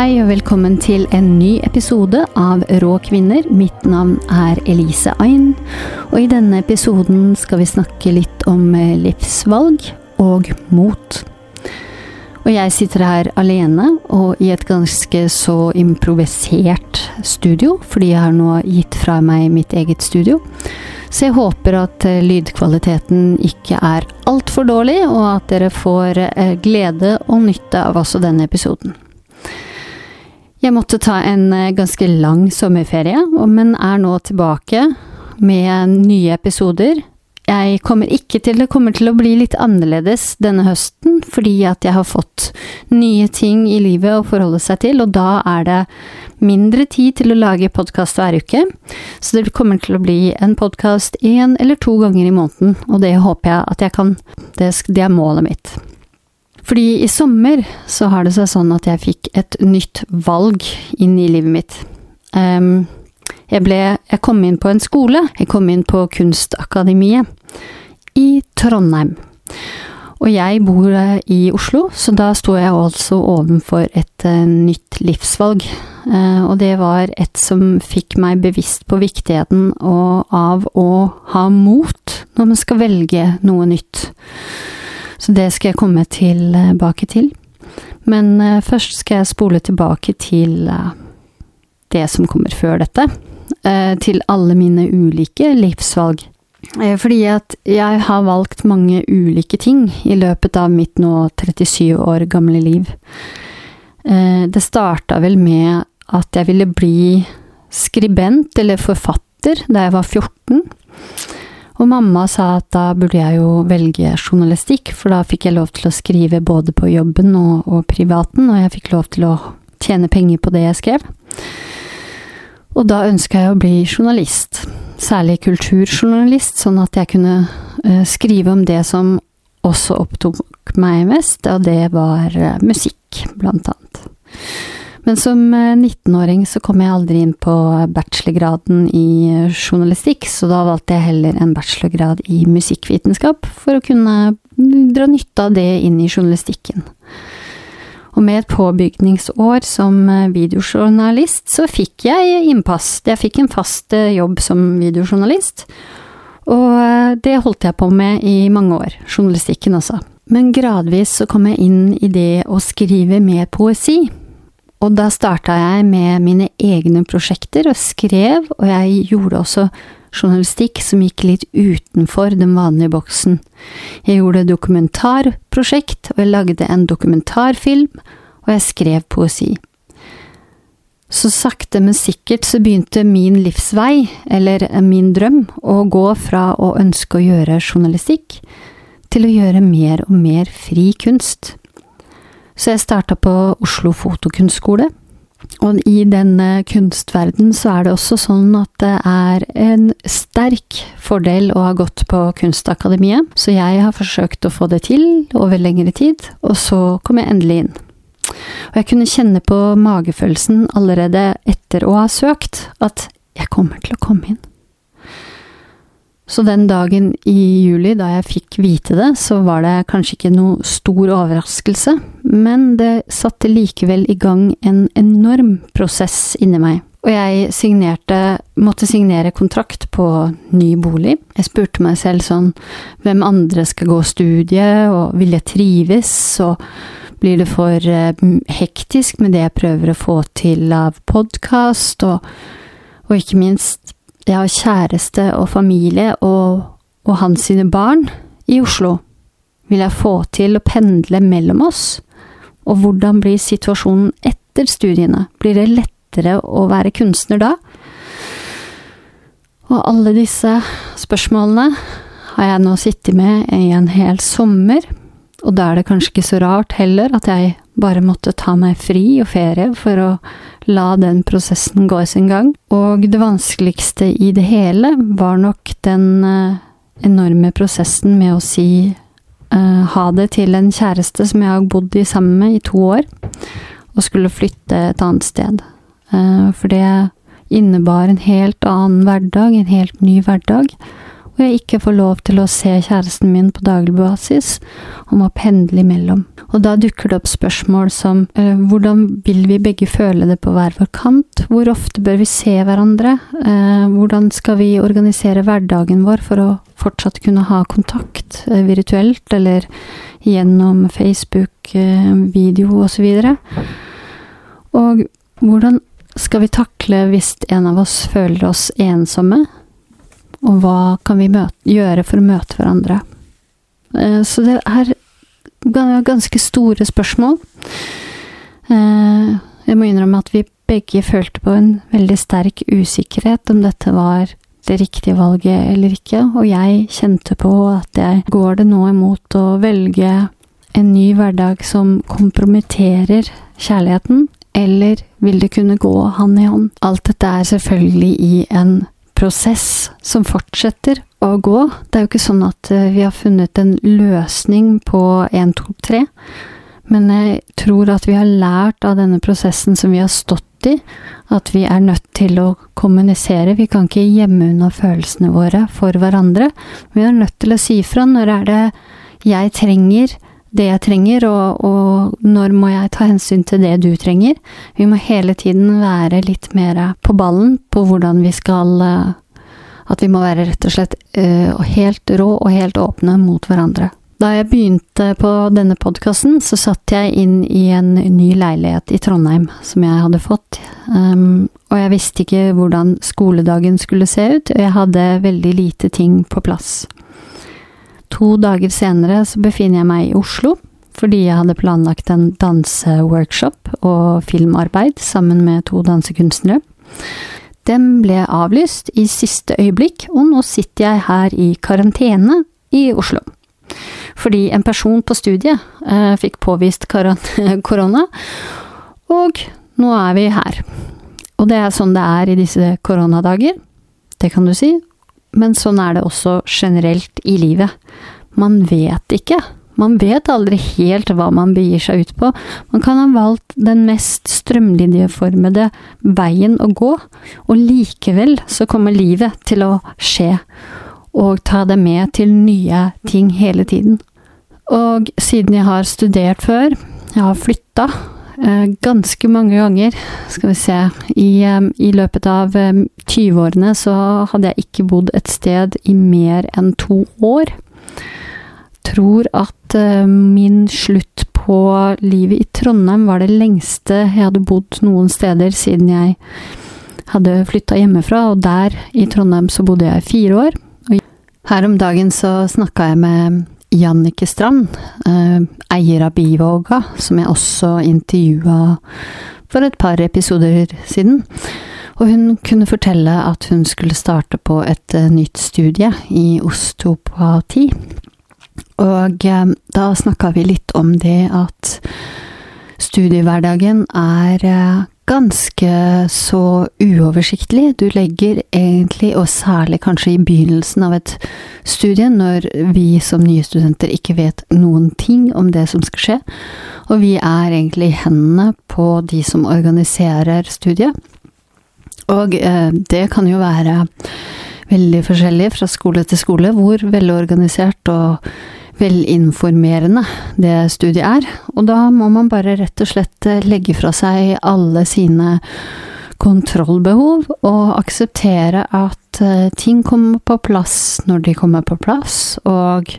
Hei og velkommen til en ny episode av Rå kvinner. Mitt navn er Elise Ain, og i denne episoden skal vi snakke litt om eh, livsvalg og mot. Og jeg sitter her alene og i et ganske så improvisert studio, fordi jeg har nå gitt fra meg mitt eget studio. Så jeg håper at eh, lydkvaliteten ikke er altfor dårlig, og at dere får eh, glede og nytte av også denne episoden. Jeg måtte ta en eh, ganske lang sommerferie, men er nå tilbake med nye episoder. Jeg kommer ikke til Det kommer til å bli litt annerledes denne høsten, fordi at jeg har fått nye ting i livet å forholde seg til, og da er det mindre tid til å lage podkast hver uke. Så det kommer til å bli en podkast én eller to ganger i måneden, og det håper jeg at jeg kan. Det, det er målet mitt. Fordi i sommer så har det seg sånn at jeg fikk et nytt valg inn i livet mitt. Um, jeg ble Jeg kom inn på en skole. Jeg kom inn på Kunstakademiet i Trondheim. Og jeg bor i Oslo, så da sto jeg altså ovenfor et uh, nytt livsvalg. Uh, og det var et som fikk meg bevisst på viktigheten og, av å ha mot når man skal velge noe nytt. Så det skal jeg komme tilbake til. Men uh, først skal jeg spole tilbake til uh, det som kommer før dette. Til alle mine ulike livsvalg. Fordi at jeg har valgt mange ulike ting i løpet av mitt nå 37 år gamle liv. Det starta vel med at jeg ville bli skribent eller forfatter da jeg var 14. Og mamma sa at da burde jeg jo velge journalistikk, for da fikk jeg lov til å skrive både på jobben og, og privaten, og jeg fikk lov til å tjene penger på det jeg skrev. Og da ønska jeg å bli journalist, særlig kulturjournalist, sånn at jeg kunne uh, skrive om det som også opptok meg mest, og det var uh, musikk, blant annet. Men som 19-åring eh, så kom jeg aldri inn på bachelorgraden i eh, journalistikk, så da valgte jeg heller en bachelorgrad i musikkvitenskap for å kunne dra nytte av det inn i journalistikken. Og med et påbygningsår som eh, videojournalist, så fikk jeg innpass. Jeg fikk en fast jobb som videojournalist, og det holdt jeg på med i mange år. Journalistikken, altså. Men gradvis så kom jeg inn i det å skrive mer poesi. Og da starta jeg med mine egne prosjekter og skrev, og jeg gjorde også journalistikk som gikk litt utenfor den vanlige boksen. Jeg gjorde dokumentarprosjekt, og jeg lagde en dokumentarfilm, og jeg skrev poesi. Så sakte, men sikkert så begynte min livsvei, eller min drøm, å gå fra å ønske å gjøre journalistikk til å gjøre mer og mer fri kunst. Så jeg starta på Oslo Fotokunstskole. Og i denne kunstverden så er det også sånn at det er en sterk fordel å ha gått på Kunstakademiet, så jeg har forsøkt å få det til over lengre tid, og så kom jeg endelig inn. Og jeg kunne kjenne på magefølelsen allerede etter å ha søkt, at jeg kommer til å komme inn. Så den dagen i juli da jeg fikk vite det, så var det kanskje ikke noe stor overraskelse, men det satte likevel i gang en enorm prosess inni meg. Og jeg signerte, måtte signere kontrakt på ny bolig. Jeg spurte meg selv sånn, hvem andre skal gå studiet, og vil jeg trives, og blir det for eh, hektisk med det jeg prøver å få til av podkast, og, og ikke minst jeg har kjæreste og familie og, og hans sine barn i Oslo. Vil jeg få til å pendle mellom oss? Og hvordan blir situasjonen etter studiene? Blir det lettere å være kunstner da? Og alle disse spørsmålene har jeg nå sittet med i en hel sommer, og da er det kanskje ikke så rart heller at jeg bare måtte ta meg fri og ferie for å la den prosessen gå sin gang. Og det vanskeligste i det hele var nok den uh, enorme prosessen med å si uh, ha det til en kjæreste som jeg har bodd i sammen med i to år, og skulle flytte et annet sted. Uh, for det innebar en helt annen hverdag, en helt ny hverdag. Hvor jeg ikke får lov til å se kjæresten min på daglig basis, og må pendle imellom. Og da dukker det opp spørsmål som eh, hvordan vil vi begge føle det på hver vår kant, hvor ofte bør vi se hverandre, eh, hvordan skal vi organisere hverdagen vår for å fortsatt kunne ha kontakt eh, virtuelt, eller gjennom Facebook, eh, video osv. Og, og hvordan skal vi takle hvis en av oss føler oss ensomme? Og hva kan vi møte, gjøre for å møte hverandre? Eh, så det er ganske store spørsmål. Eh, jeg må innrømme at vi begge følte på en veldig sterk usikkerhet om dette var det riktige valget eller ikke, og jeg kjente på at jeg går det nå imot å velge en ny hverdag som kompromitterer kjærligheten, eller vil det kunne gå hånd i hånd? Alt dette er selvfølgelig i en prosess som fortsetter å gå. Det er jo ikke sånn at eh, vi har funnet en løsning på 1, 2, 3. Men jeg tror at vi har lært av denne prosessen som vi har stått i, at vi er nødt til å kommunisere. Vi kan ikke gjemme unna følelsene våre for hverandre. Vi er nødt til å si fra når er det jeg trenger det jeg trenger, og, og, når må jeg ta hensyn til det du trenger? Vi må hele tiden være litt mer på ballen på hvordan vi skal eh, At vi må være rett og slett uh, helt rå og helt åpne mot hverandre. Da jeg begynte på denne podkasten, så satt jeg inn i en ny leilighet i Trondheim som jeg hadde fått, um, og jeg visste ikke hvordan skoledagen skulle se ut, og jeg hadde veldig lite ting på plass. To dager senere så befinner jeg meg i Oslo, fordi jeg hadde planlagt en danseworkshop og filmarbeid sammen med to dansekunstnere. Den ble avlyst i siste øyeblikk, og nå sitter jeg her i karantene i Oslo. Fordi en person på studiet eh, fikk påvist korona, og nå er vi her. Og det er sånn det er i disse koronadager, det kan du si, men sånn er det også generelt i livet. Man vet ikke. Man vet aldri helt hva man begir seg ut på. Man kan ha valgt den mest strømlinjeformede veien å gå, og likevel så kommer livet til å skje, og ta det med til nye ting hele tiden. Og siden jeg har studert før, jeg har flytta ganske mange ganger, skal vi se I, i løpet av 20-årene så hadde jeg ikke bodd et sted i mer enn to år. Tror at eh, min slutt på livet i Trondheim var det lengste jeg hadde bodd noen steder siden jeg hadde flytta hjemmefra, og der i Trondheim så bodde jeg fire år. Her om dagen så snakka jeg med Jannike Strand, eh, eier av Bivåga, som jeg også intervjua for et par episoder siden. Og hun kunne fortelle at hun skulle starte på et eh, nytt studie i osteopati. Og eh, da snakka vi litt om det at studiehverdagen er ganske så uoversiktlig. Du legger egentlig, og særlig kanskje i begynnelsen av et studie, når vi som nye studenter ikke vet noen ting om det som skal skje, og vi er egentlig i hendene på de som organiserer studiet. Og eh, det kan jo være veldig forskjellig fra skole til skole hvor velorganisert og velinformerende det studiet er. Og da må man bare rett og slett eh, legge fra seg alle sine kontrollbehov, og akseptere at eh, ting kommer på plass når de kommer på plass, og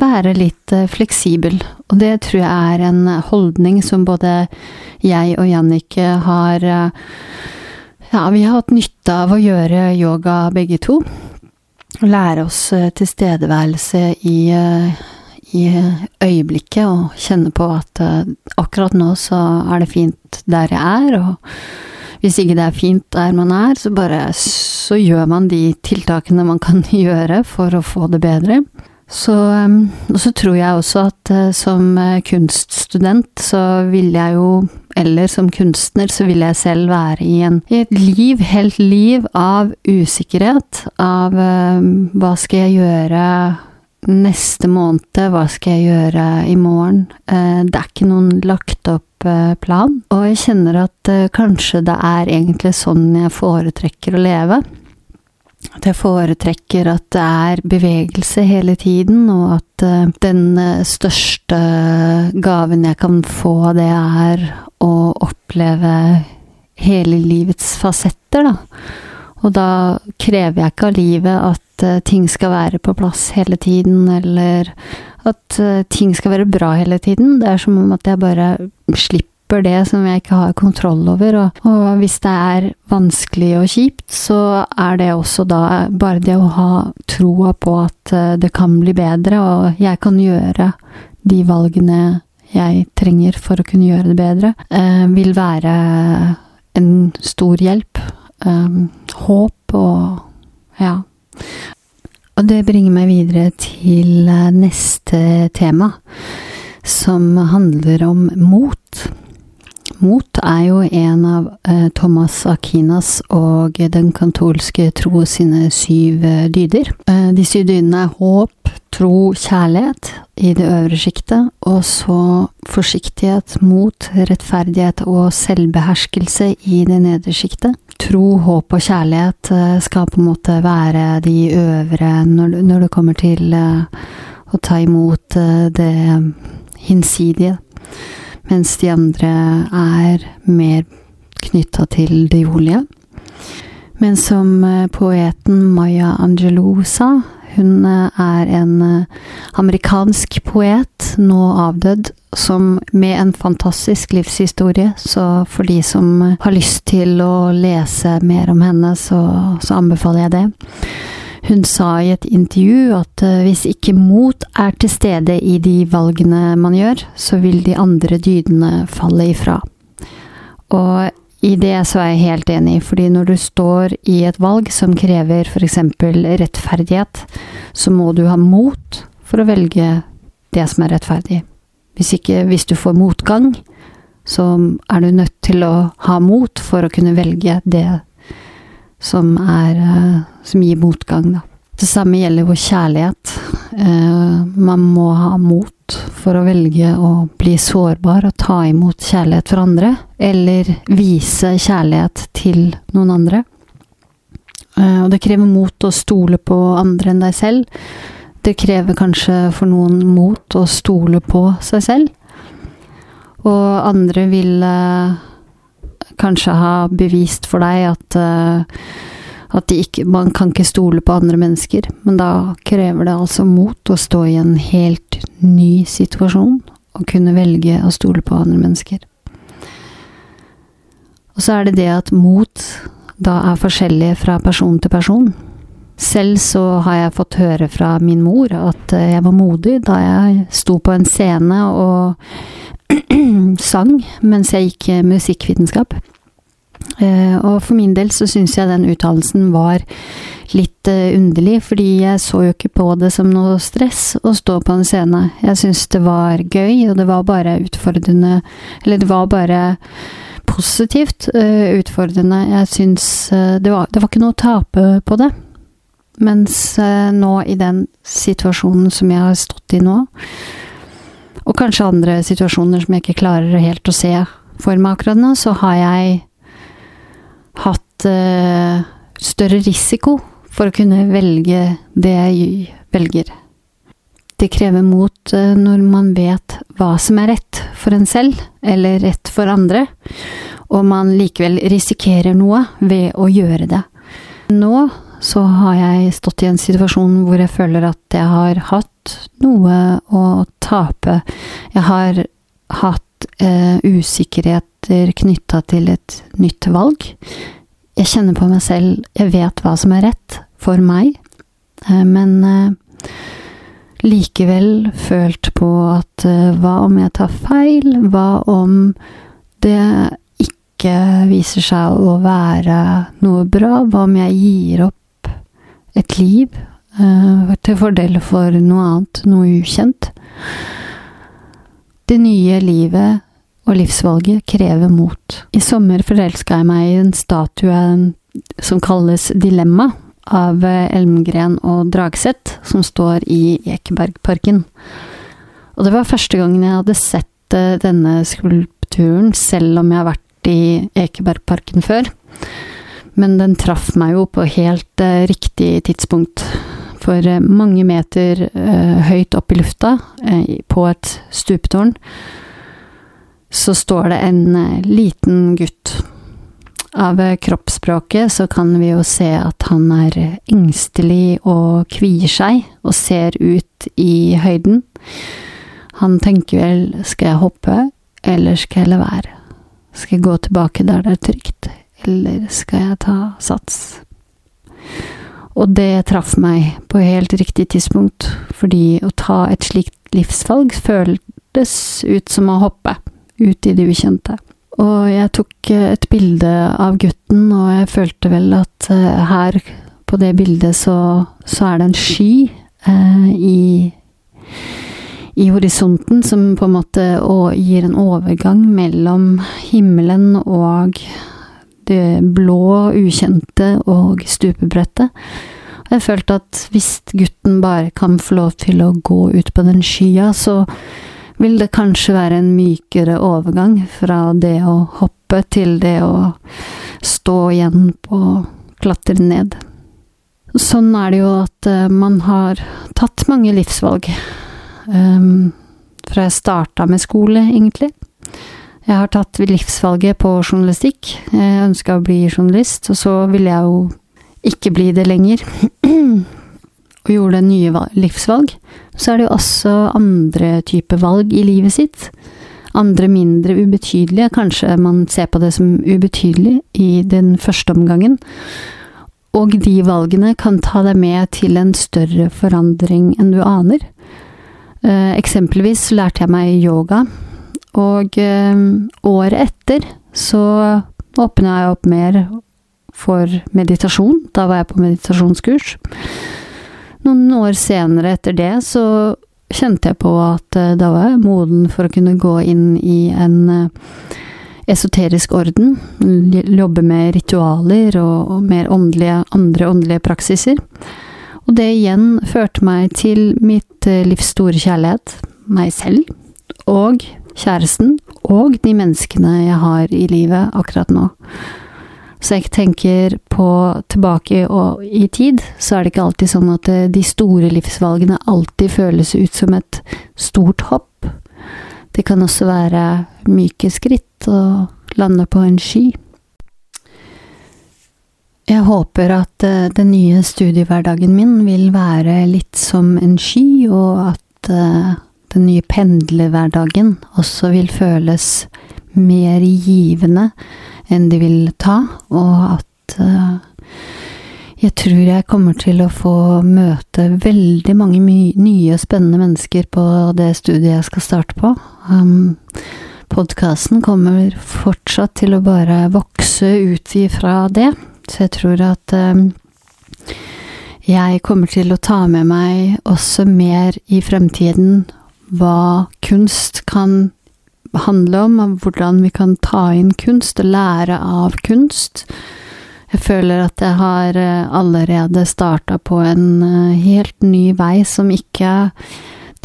være litt eh, fleksibel. Og det tror jeg er en holdning som både jeg og Jannicke har Ja, vi har hatt nytte av å gjøre yoga begge to. Lære oss tilstedeværelse i i øyeblikket og kjenne på at uh, akkurat nå så er det fint der jeg er, og hvis ikke det er fint der man er, så bare så gjør man de tiltakene man kan gjøre for å få det bedre. Så, um, og så tror jeg også at uh, som kunststudent så vil jeg jo, eller som kunstner, så vil jeg selv være i, en, i et liv, helt liv, av usikkerhet. Av hva skal jeg gjøre neste måned, hva skal jeg gjøre i morgen? Eh, det er ikke noen lagt opp eh, plan. Og jeg kjenner at eh, kanskje det er egentlig sånn jeg foretrekker å leve. At jeg foretrekker at det er bevegelse hele tiden, og at den største gaven jeg kan få, det er å oppleve hele livets fasetter, da. Og da krever jeg ikke av livet at uh, ting skal være på plass hele tiden, eller at ting skal være bra hele tiden. Det er som om at jeg bare slipper det som jeg ikke har kontroll over. Og, og, hvis det er vanskelig og kjipt, så er det også da bare det å ha troa på at eh, det kan bli bedre, og jeg kan gjøre de valgene jeg trenger for å kunne gjøre det bedre, eh, vil være en stor hjelp. Håp og ja. Og det bringer meg videre til neste tema, som handler om mot. Mot er jo en av eh, Thomas Akinas og den kantolske tro sine syv eh, dyder. Eh, de syv dydene er håp, tro, kjærlighet i det øvre sjiktet, og så forsiktighet, mot, rettferdighet og selvbeherskelse i det nedre sjiktet. Tro, håp og kjærlighet eh, skal på en måte være de øvre når, når det kommer til eh, å ta imot eh, det hinsidige mens de andre er mer knytta til det jordlige. Men som poeten Maya Angelou sa, hun er en amerikansk poet, nå avdød, som med en fantastisk livshistorie. Så for de som har lyst til å lese mer om henne, så, så anbefaler jeg det. Hun sa i et intervju at eh, hvis ikke mot er til stede i de valgene man gjør, så vil de andre dydene falle ifra. Og i det så er jeg helt enig, fordi når du står i et valg som krever f.eks. rettferdighet, så må du ha mot for å velge det som er rettferdig. Hvis ikke, hvis du får motgang, så er du nødt til å ha mot for å kunne velge det som er eh, Som gir motgang, da. Det samme gjelder vår kjærlighet. Eh, man må ha mot for å velge å bli sårbar og ta imot kjærlighet fra andre, eller vise kjærlighet til noen andre. Eh, og det krever mot å stole på andre enn deg selv. Det krever kanskje for noen mot å stole på seg selv. Og andre vil kanskje ha bevist for deg at, uh, at ikke, man kan ikke stole på andre mennesker. Men da krever det altså mot å stå i en helt ny situasjon og kunne velge å stole på andre mennesker. Og så er det det at mot da er forskjellig fra person til person. Selv så har jeg fått høre fra min mor at eh, jeg var modig da jeg sto på en scene og sang mens jeg gikk musikkvitenskap. Uh, og for min del så syns jeg den uttalelsen var litt underlig, fordi jeg så jo ikke på det som noe stress å stå på en scene. Jeg syns det var gøy, og det var bare utfordrende Eller det var bare positivt utfordrende. Jeg syns det det var ikke noe å tape på det. Mens nå, i den situasjonen som jeg har stått i nå, og kanskje andre situasjoner som jeg ikke klarer helt å se for meg akkurat nå, så har jeg hatt uh, større risiko for å kunne velge det jeg velger. Det krever mot uh, når man vet hva som er rett for en selv, eller rett for andre, og man likevel risikerer noe ved å gjøre det. Nå så har jeg stått i en situasjon hvor jeg føler at jeg har hatt noe å tape. Jeg har hatt eh, usikkerheter knytta til et nytt valg. Jeg kjenner på meg selv, jeg vet hva som er rett for meg, eh, men eh, likevel følt på at eh, hva om jeg tar feil? Hva om det ikke viser seg å være noe bra? Hva om jeg gir opp et liv uh, til fordel for noe annet, noe ukjent. Det nye livet og livsvalget krever mot. I sommer forelska jeg meg i en statue som kalles Dilemma, av Elmgren og Dragseth, som står i Ekebergparken. Og det var første gangen jeg hadde sett eh, denne skulpturen, selv om jeg har vært i Ekebergparken før. Men den traff meg jo på helt uh, riktig tidspunkt. For uh, mange meter uh, høyt opp i lufta, på et stupetårn, så står det en liten gutt. Av kroppsspråket så kan vi jo se at han er engstelig og kvier seg, og ser ut i høyden. Han tenker vel skal jeg hoppe, eller skal jeg la være? Skal jeg gå tilbake der det er trygt, eller skal jeg ta sats? Og det traff meg på helt riktig tidspunkt, fordi å ta et slikt livsvalg føltes ut som å hoppe ut i det ukjente. Og jeg tok et bilde av gutten, og jeg følte vel at eh, her på det bildet så, så er det en sky eh, i i horisonten, som på en måte gir en overgang mellom himmelen og det blå, ukjente og stupebrettet. Og jeg følte at hvis gutten bare kan få lov til å gå ut på den skya, så vil det kanskje være en mykere overgang fra det å hoppe til det å stå igjen på klatre ned. Sånn er det jo at eh, man har tatt mange livsvalg um, fra jeg starta med skole, egentlig. Jeg har tatt livsvalget på journalistikk. Jeg ønska å bli journalist, og så ville jeg jo ikke bli det lenger. og gjorde nye livsvalg. Så er det jo også andre typer valg i livet sitt. Andre mindre ubetydelige. Kanskje man ser på det som ubetydelig i den første omgangen. Og de valgene kan ta deg med til en større forandring enn du aner. Eh, eksempelvis lærte jeg meg yoga, og eh, året etter så åpna jeg opp mer for meditasjon. Da var jeg på meditasjonskurs. Noen år senere etter det så kjente jeg på at eh, da var jeg moden for å kunne gå inn i en esoterisk orden. Jobbe med ritualer og, mer åndelige, andre åndelige praksiser. Og det igjen førte meg til mitt eh, livs store kjærlighet, meg selv, og kjæresten, og de menneskene jeg har i livet akkurat nå. Så jeg tenker på tilbake og i tid, så er det ikke alltid sånn at eh, de store livsvalgene alltid føles ut som et stort hopp. Det kan også være myke skritt og lande på en sky. Jeg håper at uh, den nye studiehverdagen min vil være litt som en sky, og at uh, den nye pendlerhverdagen også vil føles mer givende enn de vil ta, og at uh, jeg tror jeg kommer til å få møte veldig mange nye, og spennende mennesker på det studiet jeg skal starte på. Um, Podkasten kommer fortsatt til å bare vokse ut ifra det. Så jeg tror at um, jeg kommer til å ta med meg også mer i fremtiden hva kunst kan handle om, hvordan vi kan ta inn kunst og lære av kunst. Jeg føler at jeg har eh, allerede starta på en eh, helt ny vei som ikke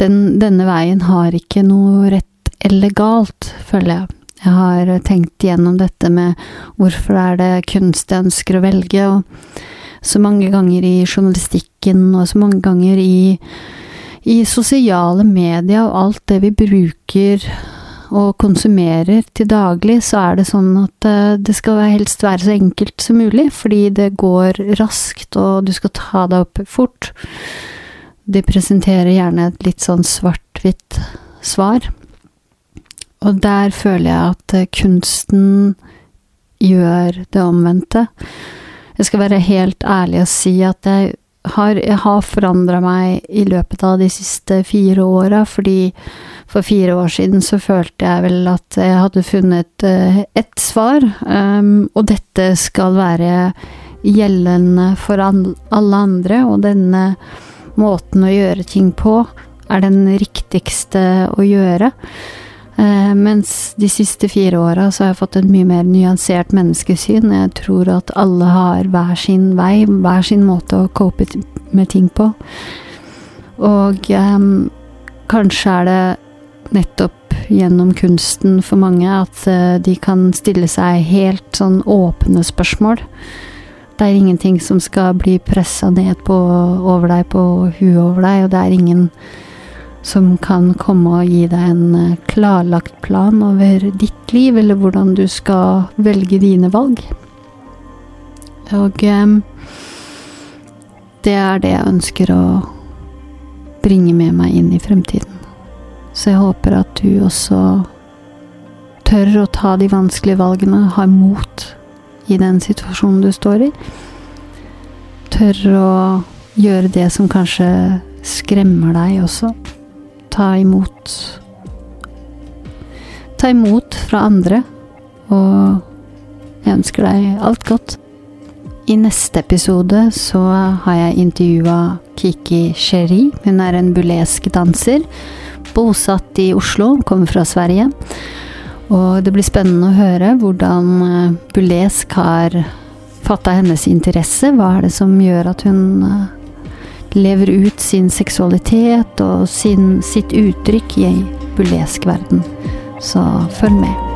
den, Denne veien har ikke noe rett eller galt, føler jeg. Jeg har tenkt gjennom dette med hvorfor er det kunst jeg ønsker å velge, og så mange ganger i journalistikken, og så mange ganger i, i sosiale medier, og alt det vi bruker og konsumerer til daglig, så er det sånn at eh, det skal helst være så enkelt som mulig, fordi det går raskt, og du skal ta deg opp fort. De presenterer gjerne et litt sånn svart-hvitt svar. Og der føler jeg at eh, kunsten gjør det omvendte. Jeg skal være helt ærlig og si at jeg har, har forandra meg i løpet av de siste fire åra, fordi for fire år siden så følte jeg vel at jeg hadde funnet uh, ett svar, um, og dette skal være gjeldende for alle andre, og denne måten å gjøre ting på er den riktigste å gjøre. Eh, mens de siste fire åra så har jeg fått et mye mer nyansert menneskesyn. Jeg tror at alle har hver sin vei, hver sin måte å cope med ting på. Og um, kanskje er det nettopp gjennom kunsten for mange at uh, de kan stille seg helt sånn åpne spørsmål. Det er ingenting som skal bli pressa ned på, over deg, på huet over deg, og det er ingen som kan komme og gi deg en eh, klarlagt plan over ditt liv, eller hvordan du skal velge dine valg. Og um, det er det jeg ønsker å bringe med meg inn i fremtiden. Så jeg håper at du også tør å ta de vanskelige valgene, har mot i den situasjonen du står i. Tør å gjøre det som kanskje skremmer deg også. Ta imot Ta imot fra andre, og jeg ønsker deg alt godt. I neste episode så har jeg intervjua Kiki Sheri. Hun er en bulesk danser, bosatt i Oslo, kommer fra Sverige. Og det blir spennende å høre hvordan eh, Bulesk har fatta hennes interesse. Hva er det som gjør at hun eh, lever ut sin seksualitet og sin, sitt uttrykk i ei bulesk verden. Så følg med.